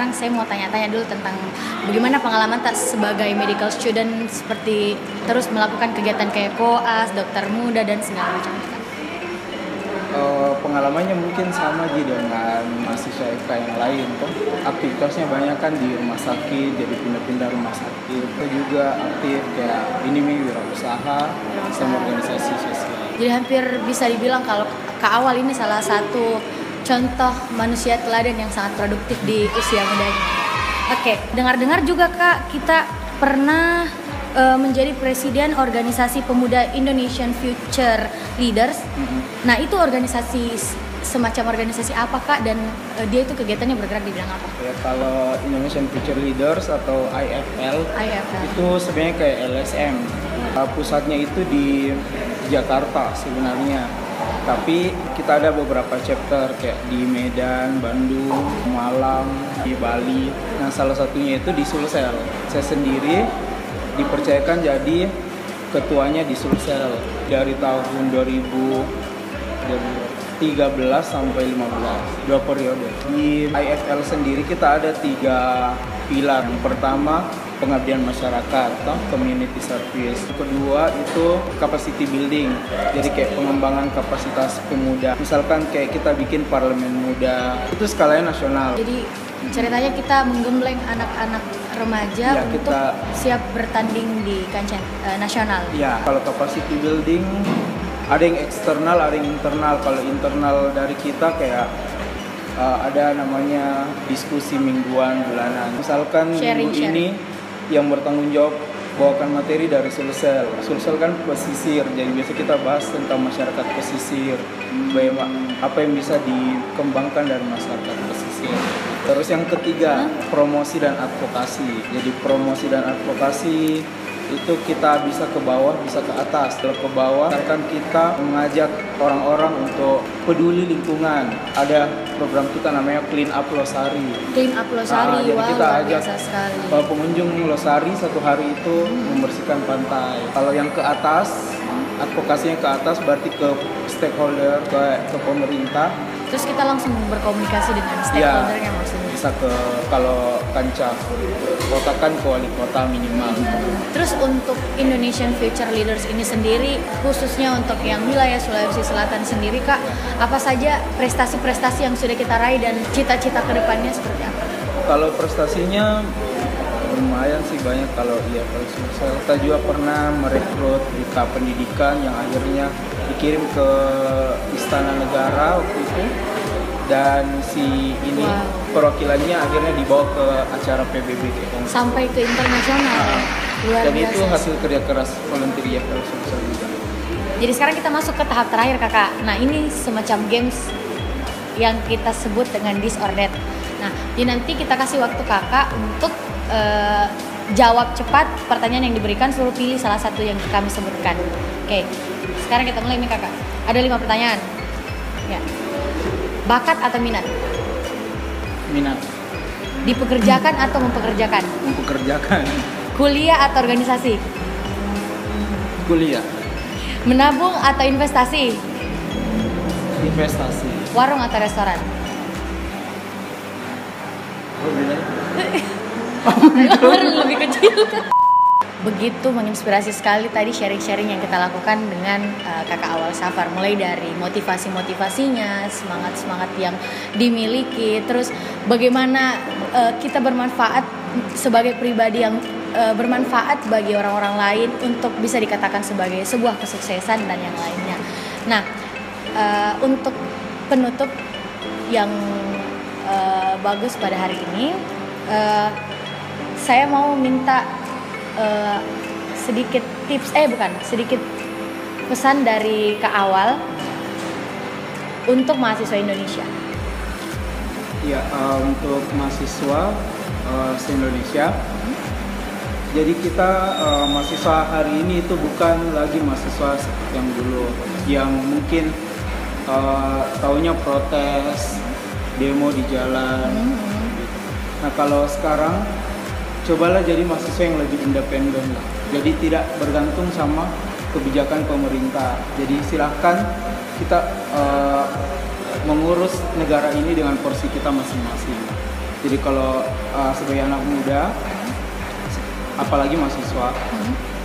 sekarang saya mau tanya-tanya dulu tentang bagaimana pengalaman tak sebagai medical student seperti terus melakukan kegiatan kayak koas, dokter muda dan segala macam. Uh, pengalamannya mungkin sama aja dengan mahasiswa FK yang lain tuh aktivitasnya banyak kan di rumah sakit jadi pindah-pindah rumah sakit. Itu juga aktif kayak ini nih wirausaha. sama organisasi sosial. Jadi hampir bisa dibilang kalau ke awal ini salah satu contoh manusia teladan yang sangat produktif di usia mudanya oke dengar-dengar juga kak kita pernah uh, menjadi presiden organisasi pemuda Indonesian Future Leaders. Mm-hmm. Nah itu organisasi semacam organisasi apa kak dan uh, dia itu kegiatannya bergerak di bidang apa? Ya kalau Indonesian Future Leaders atau IFL, IFL. itu sebenarnya kayak LSM. Uh, pusatnya itu di Jakarta sebenarnya. Tapi kita ada beberapa chapter kayak di Medan, Bandung, Malang, di Bali. Nah salah satunya itu di Sulsel. Saya sendiri dipercayakan jadi ketuanya di Sulsel dari tahun 2013 sampai 15 dua periode di IFL sendiri kita ada tiga pilar pertama pengabdian masyarakat atau community service kedua itu capacity building jadi kayak pengembangan kapasitas pemuda misalkan kayak kita bikin parlemen muda itu skalanya nasional jadi ceritanya kita menggembleng anak-anak remaja ya, untuk kita, siap bertanding di kancah uh, nasional. Ya, kalau capacity building ada yang eksternal, ada yang internal. Kalau internal dari kita kayak uh, ada namanya diskusi mingguan, bulanan. Misalkan sharing, minggu sharing. ini yang bertanggung jawab bawakan materi dari Sulsel. Sulsel kan pesisir, jadi biasa kita bahas tentang masyarakat pesisir. Bagaimana apa yang bisa dikembangkan dari masyarakat pesisir. Terus yang ketiga, promosi dan advokasi. Jadi promosi dan advokasi itu kita bisa ke bawah, bisa ke atas. Kalau ke bawah, akan kita mengajak orang-orang untuk peduli lingkungan. Ada program kita namanya Clean Up Losari. Clean Up Losari, nah, jadi kita ajak sekali. pengunjung Losari satu hari itu hmm. membersihkan pantai. Kalau yang ke atas, advokasinya ke atas berarti ke stakeholder, ke, ke pemerintah Terus kita langsung berkomunikasi dengan iya. stakeholdernya ya, maksudnya. Bisa ke kalau kancah kota kan ke wali kota minimal. Terus untuk Indonesian Future Leaders ini sendiri khususnya untuk yang wilayah Sulawesi Selatan sendiri Kak, apa saja prestasi-prestasi yang sudah kita raih dan cita-cita ke depannya seperti apa? Kalau prestasinya lumayan sih banyak kalau iya kalau kita juga pernah merekrut di pendidikan yang akhirnya dikirim ke Istana Negara waktu itu dan si ini wow. Perwakilannya akhirnya dibawa ke acara PBB gitu. sampai ke internasional luar dan biasa. itu hasil kerja keras volunteer ya kalau jadi sekarang kita masuk ke tahap terakhir kakak nah ini semacam games yang kita sebut dengan disordered nah jadi nanti kita kasih waktu kakak untuk uh, jawab cepat pertanyaan yang diberikan suruh pilih salah satu yang kami sebutkan oke. Sekarang kita mulai nih kakak. Ada lima pertanyaan. Ya. Bakat atau minat? Minat. Dipekerjakan atau mempekerjakan? Mempekerjakan. Kuliah atau organisasi? Kuliah. Menabung atau investasi? Investasi. Warung atau restoran? Warung lebih kecil begitu menginspirasi sekali tadi sharing-sharing yang kita lakukan dengan uh, kakak awal safar. Mulai dari motivasi-motivasinya semangat-semangat yang dimiliki terus bagaimana uh, kita bermanfaat sebagai pribadi yang uh, bermanfaat bagi orang-orang lain untuk bisa dikatakan sebagai sebuah kesuksesan dan yang lainnya. Nah uh, untuk penutup yang uh, bagus pada hari ini uh, saya mau minta uh, sedikit tips eh bukan sedikit pesan dari ke awal untuk mahasiswa Indonesia. Ya uh, untuk mahasiswa uh, se Indonesia. Hmm. Jadi kita uh, mahasiswa hari ini itu bukan lagi mahasiswa yang dulu yang mungkin uh, taunya protes, demo di jalan. Hmm. Nah kalau sekarang cobalah jadi mahasiswa yang lebih independen lah. Jadi tidak bergantung sama kebijakan pemerintah. Jadi silahkan kita uh, mengurus negara ini dengan porsi kita masing-masing. Jadi kalau uh, sebagai anak muda, apalagi mahasiswa,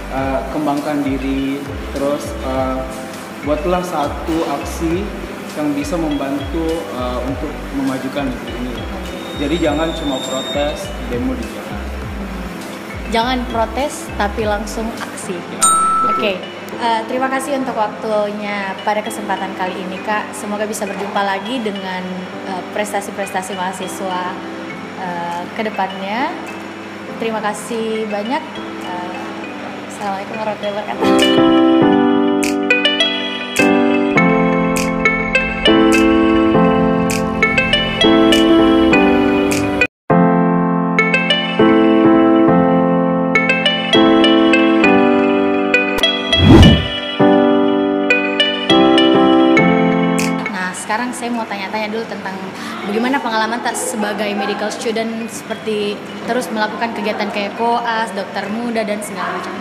uh, kembangkan diri, terus uh, buatlah satu aksi yang bisa membantu uh, untuk memajukan negeri ini. Jadi jangan cuma protes, demo di jalan. Jangan protes tapi langsung aksi. Ya, Oke, betul. eh, terima kasih untuk waktunya pada kesempatan kali ini Kak. Semoga bisa berjumpa lagi dengan eh, prestasi-prestasi mahasiswa eh, ke depannya. Terima kasih banyak. Eh, Assalamualaikum warahmatullahi wabarakatuh. Saya mau tanya-tanya dulu tentang bagaimana pengalaman tak sebagai medical student seperti terus melakukan kegiatan kayak koas, dokter muda dan segala macam.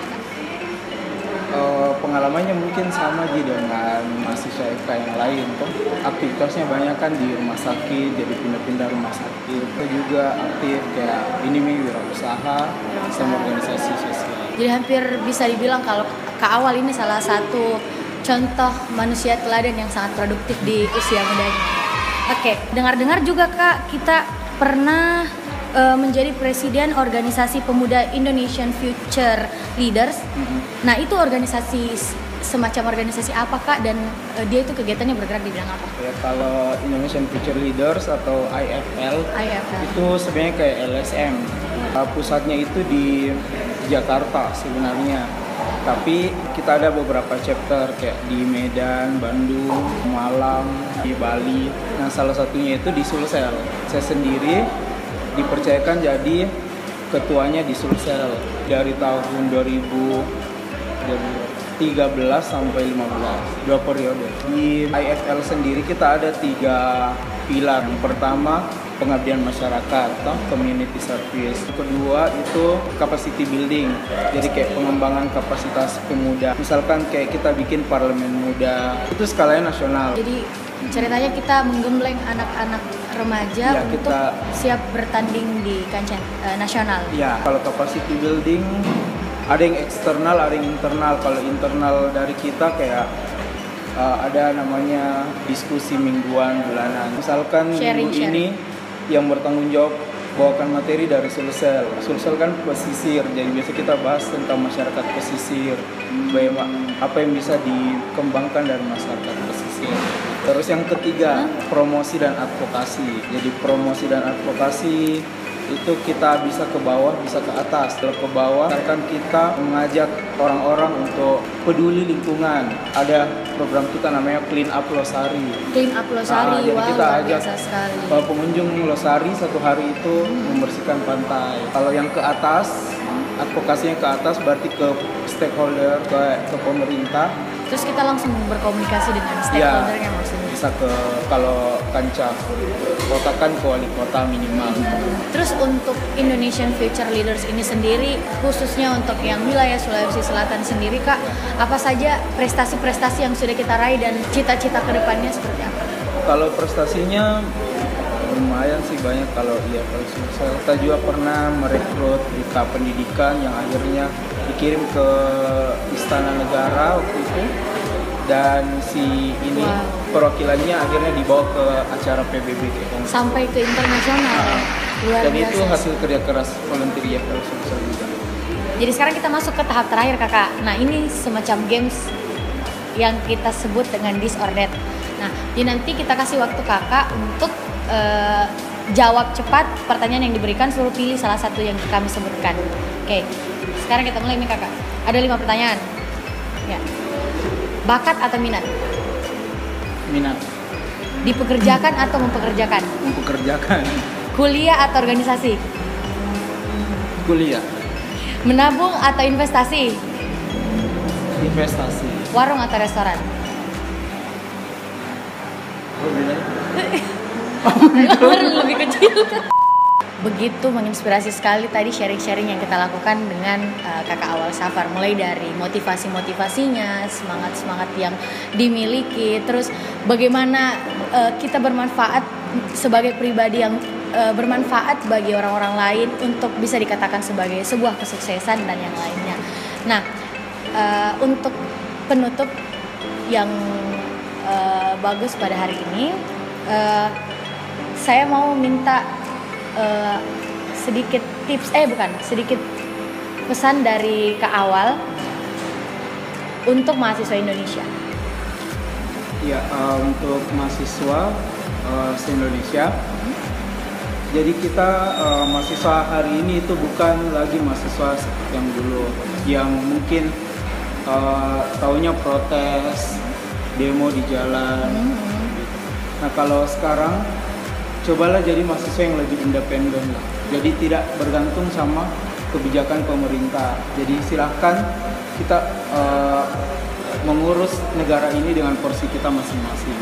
Uh, pengalamannya mungkin sama aja dengan mahasiswa FK yang lain kan aktivitasnya banyak kan di rumah sakit jadi pindah-pindah rumah sakit. Itu juga aktif kayak ini nih wirausaha. sama organisasi sosial. Jadi hampir bisa dibilang kalau ke awal ini salah satu contoh manusia teladan yang sangat produktif di usia mudanya. Oke, dengar-dengar juga Kak, kita pernah eh, menjadi presiden organisasi pemuda Indonesian Future Leaders. Nah, itu organisasi semacam organisasi apa Kak dan eh, dia itu kegiatannya bergerak di bidang apa? ya kalau Indonesian Future Leaders atau IFL IFL. itu sebenarnya kayak LSM Uh, pusatnya itu di Jakarta sebenarnya tapi kita ada beberapa chapter kayak di Medan, Bandung, Malang, di Bali. Nah salah satunya itu di Sulsel. Saya sendiri dipercayakan jadi ketuanya di Sulsel dari tahun 2013 sampai 15 dua periode. Di IFL sendiri kita ada tiga pilar. Yang pertama pengabdian masyarakat atau community service kedua itu capacity building jadi kayak pengembangan kapasitas pemuda misalkan kayak kita bikin parlemen muda itu skalanya nasional Jadi ceritanya kita menggembleng anak-anak remaja Ya, untuk kita- siap bertanding di kancah eh, nasional. Ya, kalau capacity building ada yang eksternal, ada yang internal. Kalau internal dari kita kayak uh, ada namanya diskusi mingguan, bulanan. Misalkan Sharing, minggu ini yang bertanggung jawab bawakan materi dari Sulsel. Sulsel kan pesisir, jadi biasa kita bahas tentang masyarakat pesisir. Bagaimana apa yang bisa dikembangkan dari masyarakat pesisir. Terus yang ketiga, promosi dan advokasi. Jadi promosi dan advokasi itu kita bisa ke bawah, bisa ke atas. Kalau ke bawah, akan kita mengajak orang-orang untuk peduli lingkungan. Ada program kita namanya Clean Up Losari. Clean up Losari, Ah, jadi wow, kita ajak sekali. pengunjung Losari satu hari itu membersihkan pantai. Kalau yang ke atas, advokasinya ke atas berarti ke stakeholder, ke, ke pemerintah, Terus kita langsung berkomunikasi dengan Ya. stakeholdernya maksudnya. Bisa ke kalau kancah kota kan ke wali kota minimal. Terus untuk Indonesian Future Leaders ini sendiri, khususnya untuk yang wilayah Sulawesi Selatan sendiri, Kak, apa saja prestasi-prestasi yang sudah kita raih dan cita-cita ke depannya seperti apa? Kalau prestasinya lumayan sih banyak kalau iya kalau. Kita juga pernah merekrut duta pendidikan yang akhirnya dikirim ke Istana Negara waktu itu dan si ini Wow. Perwakilannya akhirnya dibawa ke acara PBB kayak. Sampai ke internasional. Luar dan biasa. itu hasil kerja keras volunteer ya juga. Jadi sekarang kita masuk ke tahap terakhir kakak. Nah ini semacam games yang kita sebut dengan disordered. Nah jadi nanti kita kasih waktu kakak untuk eh, jawab cepat pertanyaan yang diberikan suruh pilih salah satu yang kami sebutkan. Oke, sekarang kita mulai nih kakak. Ada lima pertanyaan. Ya. Bakat atau minat? Minat Dipekerjakan atau mempekerjakan? mempekerjakan Kuliah atau organisasi? kuliah, Menabung atau investasi? investasi. Warung atau restoran? Oh? Warung lebih kecil. Begitu menginspirasi sekali tadi sharing-sharing yang kita lakukan dengan uh, kakak awal Safar mulai dari motivasi-motivasinya, semangat-semangat yang dimiliki, terus bagaimana uh, kita bermanfaat sebagai pribadi yang uh, bermanfaat bagi orang-orang lain untuk bisa dikatakan sebagai sebuah kesuksesan dan yang lainnya. Nah, uh, untuk penutup yang uh, bagus pada hari ini, uh, saya mau minta uh, sedikit tips, eh bukan sedikit pesan dari ke awal untuk mahasiswa Indonesia. Ya, uh, untuk mahasiswa uh, se-Indonesia. Jadi kita uh, mahasiswa hari ini itu bukan lagi mahasiswa yang dulu yang mungkin uh, taunya protes, demo di jalan. Hmm. Nah kalau sekarang cobalah jadi mahasiswa yang lebih independen lah. Jadi tidak bergantung sama kebijakan pemerintah. Jadi silahkan kita uh, mengurus negara ini dengan porsi kita masing-masing.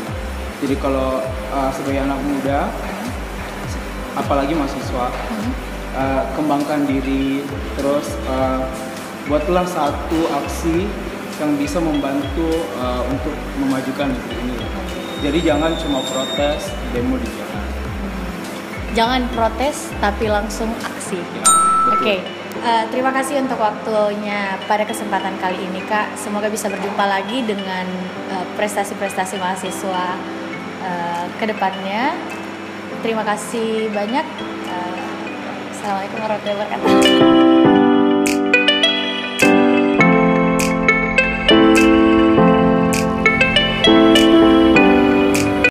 Jadi kalau uh, sebagai anak muda, apalagi mahasiswa, uh, kembangkan diri, terus uh, buatlah satu aksi yang bisa membantu uh, untuk memajukan negeri ini. Jadi jangan cuma protes, demo di jalan. Jangan protes, tapi langsung aksi. Ya, Oke. Okay. Uh, terima kasih untuk waktunya pada kesempatan kali ini kak. Semoga bisa berjumpa lagi dengan prestasi-prestasi uh, mahasiswa uh, ke depannya. Terima kasih banyak. Uh, Assalamualaikum warahmatullahi wabarakatuh.